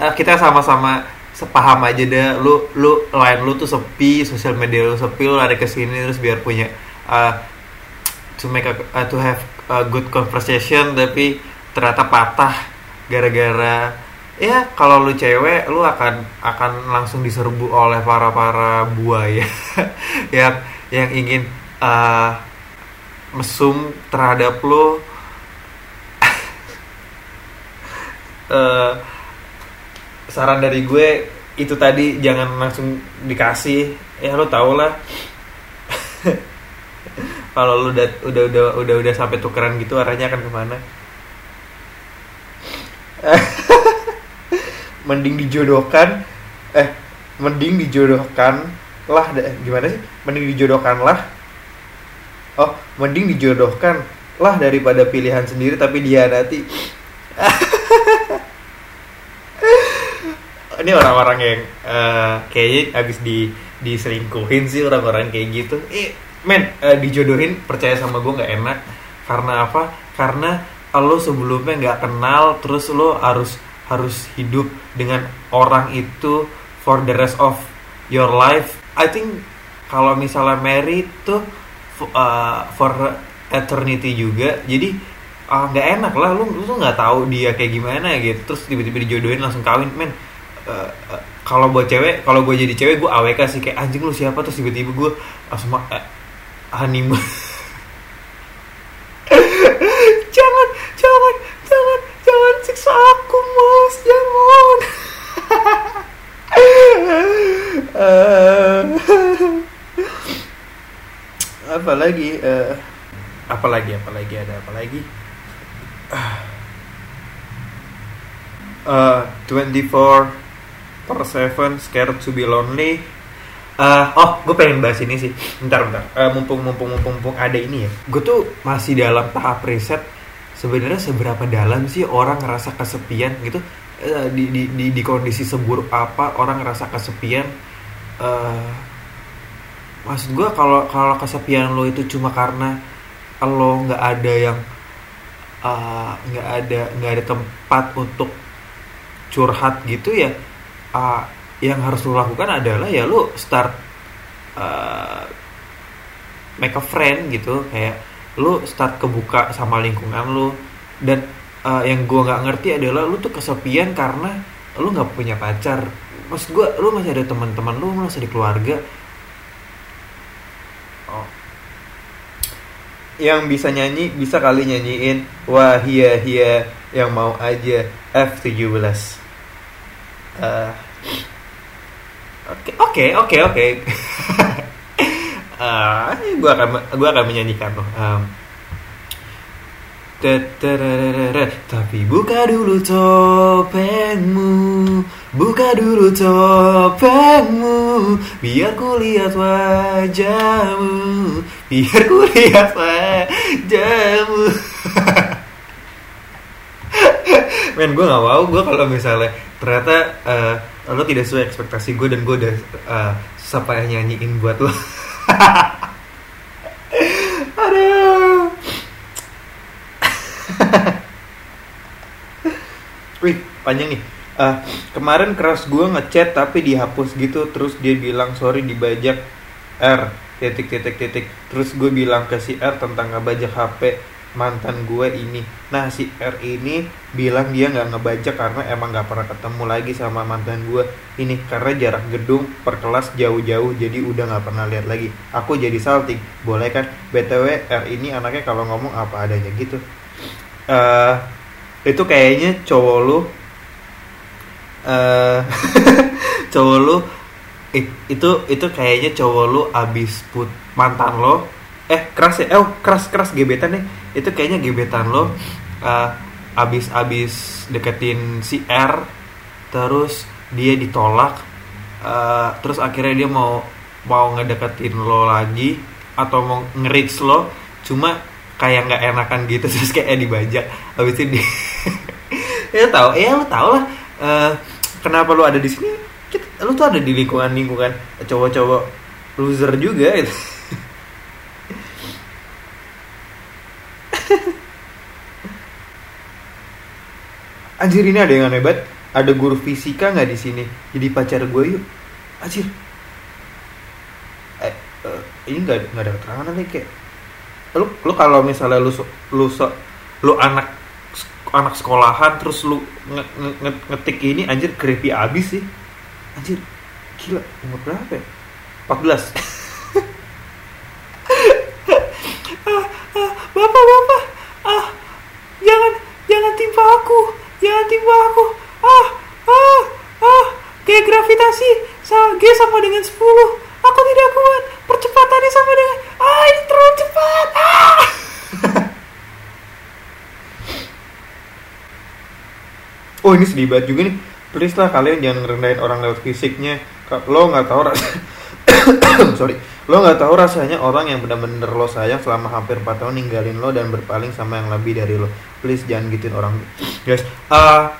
Speaker 1: uh, kita sama-sama sepaham aja deh. Lu lu line lu tuh sepi sosial media lu sepi lu lari ke sini terus biar punya uh, to make a, uh, to have a good conversation tapi ternyata patah gara-gara ya kalau lu cewek lu akan akan langsung diserbu oleh para para buaya yang yang ingin uh, mesum terhadap lu uh, saran dari gue itu tadi jangan langsung dikasih. Ya lo tau lah. Kalau lo udah udah udah udah udah sampai tukeran gitu arahnya akan ke mana? Mending dijodohkan. Eh mending dijodohkan lah gimana sih? Mending dijodohkan lah. Oh mending dijodohkan lah daripada pilihan sendiri tapi dia nanti ini orang-orang yang uh, kayaknya abis di diselingkuhin sih orang-orang kayak gitu. Eh men uh, dijodohin percaya sama gue nggak enak. Karena apa? Karena lo sebelumnya nggak kenal terus lo harus harus hidup dengan orang itu for the rest of your life. I think kalau misalnya married tuh uh, for eternity juga. Jadi nggak uh, enak lah. Lu lu tuh nggak tahu dia kayak gimana gitu. Terus tiba-tiba dijodohin langsung kawin. Men uh, uh, kalau buat cewek kalau gue jadi cewek gue awk sih kayak anjing lu siapa? Terus tiba-tiba gue langsung uh, honeymoon jangan jangan jangan jangan siksa aku mas jangan. Uh, apa lagi uh, apa lagi apa lagi ada apa lagi uh, 24 per seven scared to be lonely Uh, oh, gue pengen bahas ini sih. Bentar, bentar. Uh, mumpung, mumpung, mumpung, mumpung ada ini ya. Gue tuh masih dalam tahap riset. Sebenarnya seberapa dalam sih orang ngerasa kesepian gitu uh, di, di, di, di kondisi seburuk apa orang ngerasa kesepian. Uh, maksud gue kalau kalau kesepian lo itu cuma karena lo nggak ada yang nggak uh, ada nggak ada tempat untuk curhat gitu ya. Uh, yang harus lo lakukan adalah ya lo start uh, make a friend gitu. Kayak lo start kebuka sama lingkungan lo dan uh, yang gue nggak ngerti adalah lo tuh kesepian karena lo nggak punya pacar. Maksud gue lo masih ada teman-teman lo masih di keluarga. Oh. yang bisa nyanyi bisa kali nyanyiin wah hia hia yang mau aja F17 uh, Oke oke oke oke. Ah, gue akan gue akan menyanyikan loh. Um, tapi buka dulu topengmu Buka dulu topengmu Biar ku lihat wajahmu Biar ku lihat wajahmu Men gue gak mau. Gue kalau misalnya Ternyata uh, lo tidak sesuai ekspektasi gue dan gue udah uh, susah payah nyanyiin buat lo. Aduh. Wih panjang nih. Uh, kemarin keras gue ngechat tapi dihapus gitu. Terus dia bilang sorry dibajak R. Titik titik titik. Terus gue bilang ke si R tentang ngebajak HP mantan gue ini. Nah si R ini bilang dia nggak ngebajak karena emang nggak pernah ketemu lagi sama mantan gue ini karena jarak gedung per kelas jauh-jauh jadi udah nggak pernah lihat lagi. Aku jadi salting. Boleh kan? Btw R ini anaknya kalau ngomong apa adanya gitu. Uh, itu kayaknya cowok lu uh, cowok lu itu itu kayaknya cowok lu abis put mantan lo eh keras ya. Oh keras keras gebetan nih. Itu kayaknya gebetan lo uh, abis abis deketin si R terus dia ditolak uh, terus akhirnya dia mau mau ngedeketin lo lagi atau mau ngerich lo cuma kayak nggak enakan gitu terus kayak dibajak. Habis itu dia ya tau ya lo tau lah uh, kenapa lo ada di sini? Lo tuh ada di lingkungan lingkungan cowok-cowok loser juga gitu Anjir ini ada yang aneh banget. Ada guru fisika nggak di sini? Jadi pacar gue yuk. Anjir. Eh, uh, ini nggak nggak ada keterangan nih kayak. Lu lu kalau misalnya lu lu lu anak anak sekolahan terus lu nge, nge, ngetik ini anjir creepy abis sih. Anjir. Gila, umur berapa ya? 14. ah, ah, bapak, bapak. Ah, jangan jangan timpa aku jangan timpa aku. Ah ah ah. Kayak gravitasi. G sama dengan 10 aku tidak kuat. Percepatannya sama dengan ah ini terlalu cepat. Ah. Oh ini sedih banget juga nih. Please lah kalian jangan ngerendahin orang lewat fisiknya. Lo nggak tahu rasa sorry lo nggak tahu rasanya orang yang benar-benar lo sayang selama hampir 4 tahun ninggalin lo dan berpaling sama yang lebih dari lo. Please jangan gituin orang. Guys uh,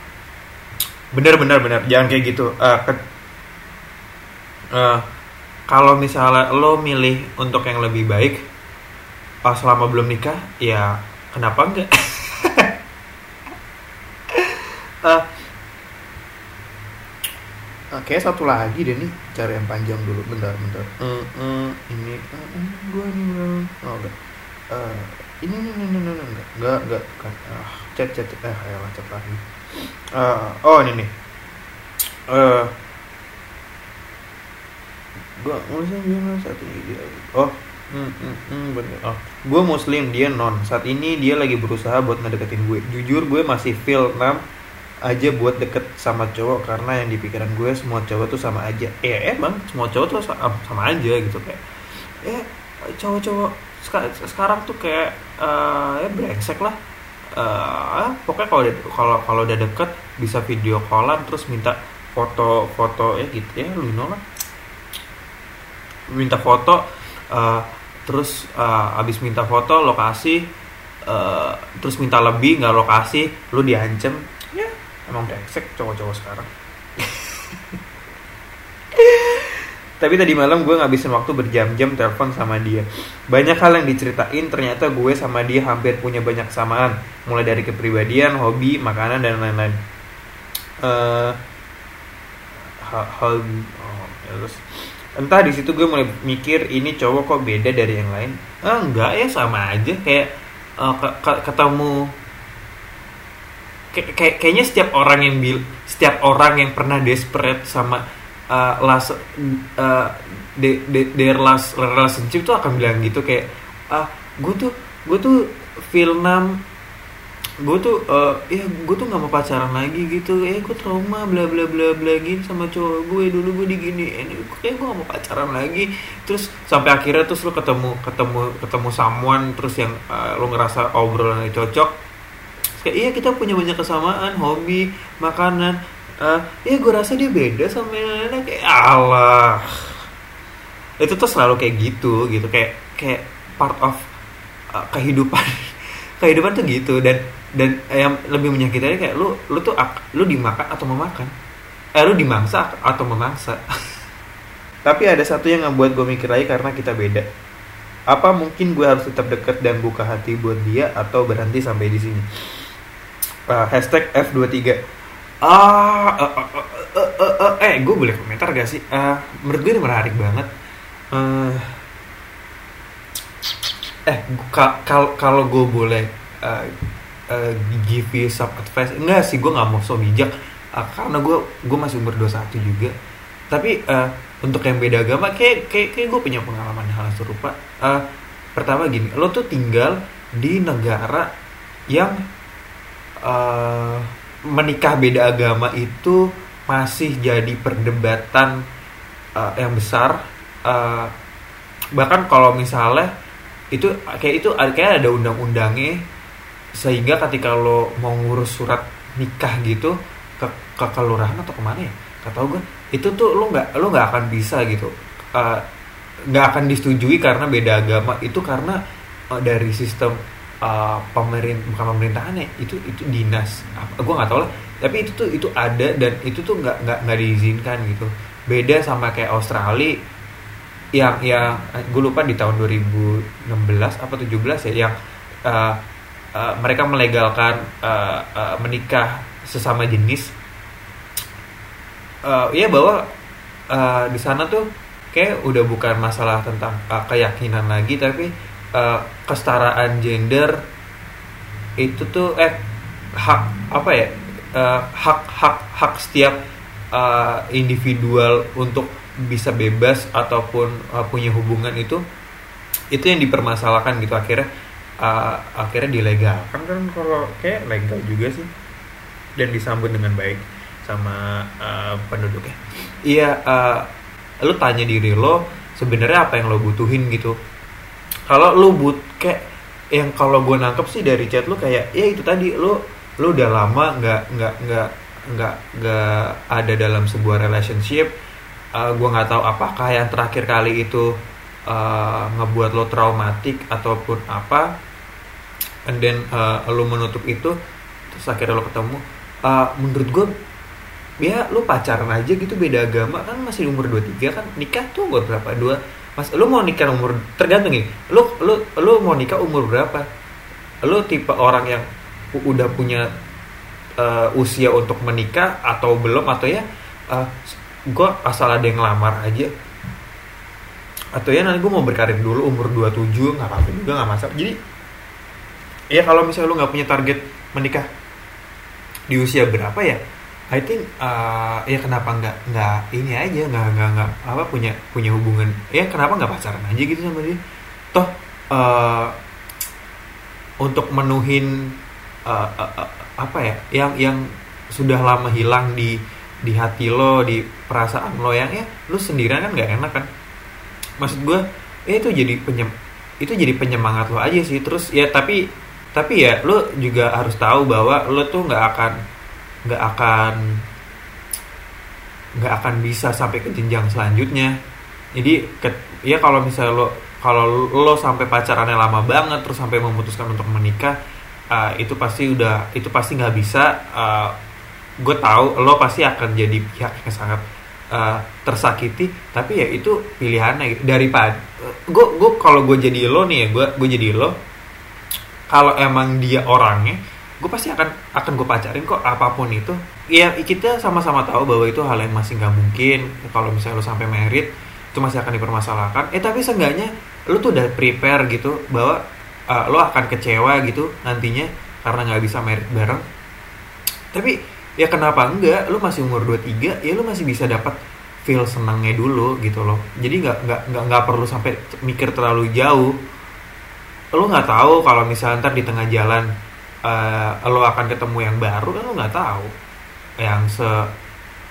Speaker 1: bener bener bener. Jangan kayak gitu. Uh, ke, uh, kalau misalnya lo milih untuk yang lebih baik uh, selama belum nikah ya kenapa enggak uh, Oke satu lagi deh nih cari yang panjang dulu bentar bentar. Uh, uh, ini uh, uh, gua nih oh enggak. Uh, ini ini ini ini enggak enggak enggak kan ah chat chat eh ya chat lagi. Uh, oh ini nih. Uh, gua muslim dia saat ini dia oh. Hmm, hmm, hmm, bener. Oh, gue muslim dia non. Saat ini dia lagi berusaha buat ngedeketin gue. Jujur gue masih feel 6 aja buat deket sama cowok karena yang di pikiran gue semua cowok tuh sama aja. Ya emang semua cowok tuh sama, sama aja gitu kayak ya cowok-cowok sekarang tuh kayak uh, ya brengsek lah. Uh, pokoknya kalau kalau kalau udah deket bisa video callan terus minta foto-foto ya gitu ya lu lah. Minta foto uh, terus uh, abis minta foto lokasi uh, terus minta lebih nggak lokasi lu diancem emang brengsek cowok-cowok sekarang. Tapi tadi malam gue ngabisin waktu berjam-jam telepon sama dia. Banyak hal yang diceritain ternyata gue sama dia hampir punya banyak kesamaan mulai dari kepribadian hobi makanan dan lain-lain. Uh, hal oh, ya terus. Entah di situ gue mulai mikir ini cowok kok beda dari yang lain? Ah enggak ya sama aja. Kayak uh, ketemu kayak kayaknya setiap orang yang bil setiap orang yang pernah desperate sama uh, last uh, de, de, their last relationship tuh akan bilang gitu kayak ah gue tuh gue tuh film gue tuh uh, ya gue tuh nggak mau pacaran lagi gitu eh gue trauma bla bla bla bla gitu sama cowok gue dulu gue digini ini kayak gue gak mau pacaran lagi. Terus sampai akhirnya terus lo ketemu ketemu ketemu someone terus yang uh, lo ngerasa obrolannya cocok kayak iya kita punya banyak kesamaan hobi makanan. Uh, ya gue rasa dia beda sama yang lain kayak Allah itu tuh selalu kayak gitu gitu. Kayak kayak part of uh, kehidupan. Kehidupan tuh gitu. Dan dan yang lebih menyakitkan kayak lu lu tuh lu dimakan atau memakan? Eh lu dimangsa atau memangsa? Tapi ada satu yang ngebuat gue mikir lagi karena kita beda. Apa mungkin gue harus tetap dekat dan buka hati buat dia atau berhenti sampai di sini uh, hashtag F23 ah uh, uh, uh, uh, uh, uh, eh gue boleh komentar gak sih? Uh, menurut gue ini menarik banget. Eh, eh kalau kalau gue boleh uh, uh, give you some advice enggak sih gue nggak mau so bijak. Uh, karena gue gue masih umur 21 juga. Tapi uh, untuk yang beda agama kayak kayak, kayak gue punya pengalaman hal serupa. Uh, pertama gini lo tuh tinggal di negara yang uh, menikah beda agama itu masih jadi perdebatan uh, yang besar. Uh, bahkan kalau misalnya itu kayak itu kayak ada undang-undangnya sehingga ketika lo mau ngurus surat nikah gitu ke ke kelurahan atau ke mana ya? Kata gue itu tuh lo nggak lo nggak akan bisa gitu. Nggak uh, akan disetujui karena beda agama. Itu karena uh, dari sistem uh, pemerintah bukan pemerintahan ya itu itu dinas. Gue nggak tahu lah. Tapi itu tuh itu ada dan itu tuh nggak nggak nggak diizinkan gitu. Beda sama kayak Australia yang yang gue lupa di tahun 2016 apa 17 ya yang uh, uh, mereka melegalkan uh, uh, menikah sesama jenis. Uh, ya bahwa uh, di sana tuh kayak udah bukan masalah tentang uh, keyakinan lagi tapi uh, kesetaraan gender itu tuh eh hak apa ya uh, hak hak hak setiap uh, individual untuk bisa bebas ataupun uh, punya hubungan itu itu yang dipermasalahkan gitu akhirnya uh, akhirnya dilegalkan. Kan kalau kayak legal juga sih dan disambut dengan baik sama uh, penduduknya. Iya uh, lu tanya diri lo sebenarnya apa yang lo butuhin gitu kalau lu but kayak yang kalau gue nangkep sih dari chat lu kayak ya itu tadi lu lu udah lama nggak nggak nggak nggak nggak ada dalam sebuah relationship uh, eh, gue nggak tahu apakah yang terakhir kali itu uh, ngebuat lo traumatik ataupun apa and then uh, lo menutup itu terus akhirnya lo ketemu uh, menurut gue ya lo pacaran aja gitu beda agama kan masih umur 23 kan nikah tuh umur berapa? Dua mas lo mau nikah umur tergantung nih lo lo lo mau nikah umur berapa? Lo tipe orang yang udah punya uh, usia untuk menikah atau belum atau ya uh, gue asal ada yang ngelamar aja. Atau ya nanti gue mau berkarir dulu umur 27 nggak apa-apa juga nggak masalah. Jadi ya kalau misalnya lu nggak punya target menikah di usia berapa ya I think uh, ya kenapa nggak nggak ini aja nggak nggak nggak apa punya punya hubungan. Ya kenapa nggak pacaran aja gitu sama dia? Toh uh, untuk menuhin uh, uh, uh, apa ya yang yang sudah lama hilang di di hati lo di perasaan lo yang ya lo sendirian kan nggak enak kan? Maksud gue ya itu jadi penyem itu jadi penyemangat lo aja sih. Terus ya tapi tapi ya lo juga harus tahu bahwa lo tuh nggak akan nggak akan nggak akan bisa sampai ke jenjang selanjutnya jadi ke, ya kalau misalnya lo kalau lo sampai pacarannya lama banget terus sampai memutuskan untuk menikah uh, itu pasti udah itu pasti nggak bisa uh, gue tahu lo pasti akan jadi pihak yang sangat uh, tersakiti tapi ya itu pilihannya gitu. daripada gue gue kalau gue jadi lo nih ya gue gue jadi lo kalau emang dia orangnya gue pasti akan akan gue pacarin kok apa pun itu. Ya kita sama-sama tahu bahwa itu hal yang masih nggak mungkin. Kalau misalnya lo sampai merit itu masih akan dipermasalahkan. Eh tapi seenggaknya lo tuh udah prepare gitu bahwa uh, lo akan kecewa gitu nantinya karena nggak bisa merit bareng. Tapi ya kenapa enggak? Lu masih umur 23 ya lu masih bisa dapat feel senangnya dulu gitu loh. Jadi nggak nggak nggak nggak perlu sampai mikir terlalu jauh. Lu nggak tahu kalau misalnya ntar di tengah jalan uh, lo akan ketemu yang baru kan lu nggak tahu. Yang se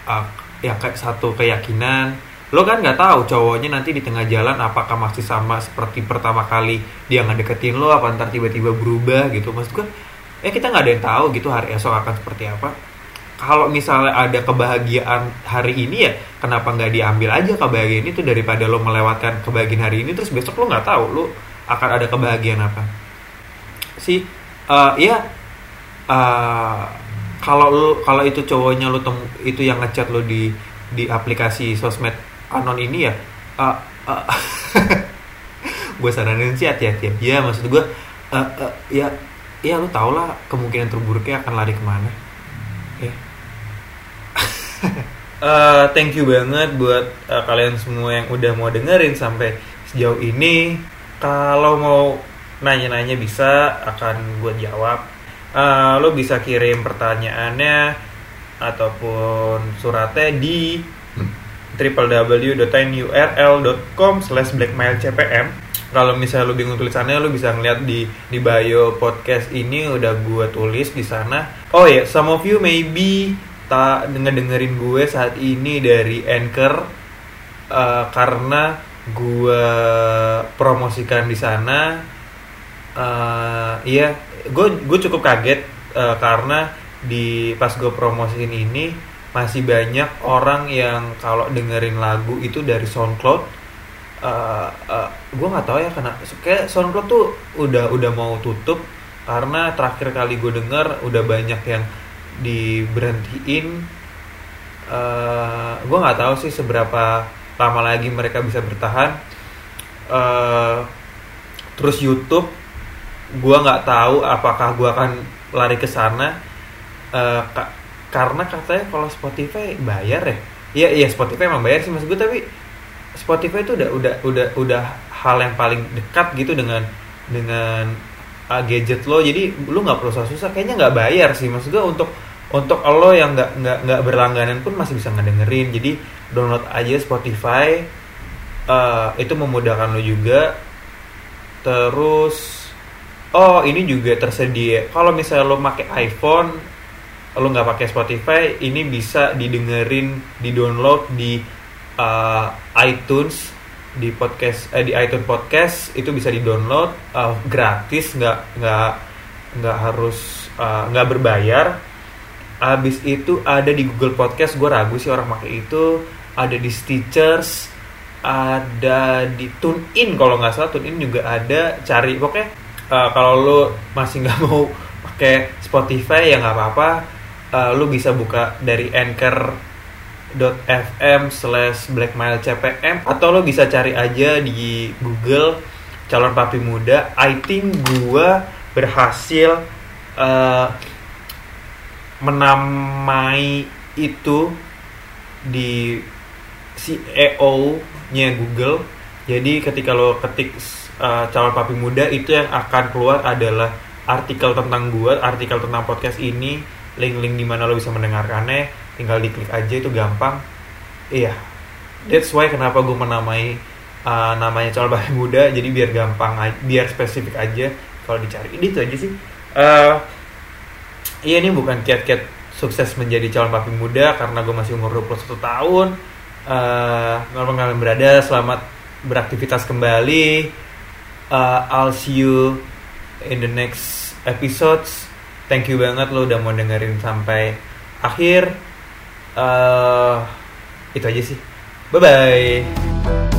Speaker 1: uh, yang kayak satu keyakinan. Lo kan nggak tahu cowoknya nanti di tengah jalan apakah masih sama seperti pertama kali dia ngedeketin lo apa ntar tiba-tiba berubah gitu. Maksud gue ya kita nggak ada yang tahu gitu hari esok akan seperti apa. Kalau misalnya ada kebahagiaan hari ini ya kenapa nggak diambil aja kebahagiaan itu daripada lo melewatkan kebahagiaan hari ini? Terus besok lo nggak tahu lo akan ada kebahagiaan apa. Si uh, ya uh, kalau lo kalau itu cowoknya lo temu itu yang ngechat lo di di aplikasi sosmed anon ini ya uh, uh, gue saranin sih hati-hati ya maksud gue uh, uh, ya ya lo tau lah kemungkinan terburuknya akan lari ke mana ya. Uh, thank you banget buat uh, kalian semua yang udah mau dengerin sampai sejauh ini. Kalau mau nanya-nanya bisa akan gue jawab. Uh, lo bisa kirim pertanyaannya ataupun suratnya di www.nurl.com slash blackmailcpm. Kalau misalnya lu bingung tulisannya lu bisa ngeliat di di bio podcast ini udah gue tulis di sana. Oh ya yeah, some of you maybe tak denger dengerin gue saat ini dari anchor uh, karena gue promosikan di sana uh, iya gue gue cukup kaget uh, karena di pas gue promosiin ini masih banyak orang yang kalau dengerin lagu itu dari SoundCloud uh, uh, gue nggak tahu ya karena kayak SoundCloud tuh udah udah mau tutup karena terakhir kali gue denger udah banyak yang diberhentiin. Uh, gue nggak tahu sih seberapa lama lagi mereka bisa bertahan. Uh, terus YouTube gue nggak tahu apakah gue akan lari ke sana uh, karena katanya kalau Spotify bayar ya. Iya iya Spotify emang bayar sih mas gue tapi Spotify itu udah udah udah udah hal yang paling dekat gitu dengan dengan uh, gadget lo. Jadi lu nggak perlu susah-susah. Kayaknya nggak bayar sih mas gue untuk untuk lo yang nggak nggak nggak berlangganan pun masih bisa ngedengerin. Jadi download aja Spotify uh, itu memudahkan lo juga. Terus oh ini juga tersedia. Kalau misalnya lo pakai iPhone lo nggak pakai Spotify ini bisa didengerin di download di uh, iTunes di podcast eh, di iTunes podcast itu bisa di download uh, gratis nggak nggak nggak harus uh, berbayar. Abis itu ada di Google Podcast gue ragu sih orang pakai itu. Ada di Stitchers ada di TuneIn kalau nggak salah TuneIn juga ada. Cari pokoknya uh, kalau lo masih nggak mau pakai Spotify ya nggak apa-apa. Uh, lu bisa buka dari anchor.fm slash blackmailcpm atau lu bisa cari aja di Google calon papi muda. I think gua berhasil uh, menamai itu di CEO nya Google. Jadi ketika lo ketik uh, calon papi muda itu yang akan keluar adalah artikel tentang gua artikel tentang podcast ini. Link-link di mana lo bisa mendengarkannya. Tinggal diklik aja itu gampang. Iya. That's why kenapa gue menamai uh, namanya calon bayi muda. Jadi biar gampang biar spesifik aja kalau dicari. Ini itu aja sih. Uh, iya ini bukan kiat-kiat sukses menjadi calon papi muda karena gue masih umur 21 tahun. Uh, kalian berada selamat beraktivitas kembali uh, I'll see you in the next episodes. Thank you banget lo udah mau dengerin sampai akhir. Uh, itu aja sih. Bye bye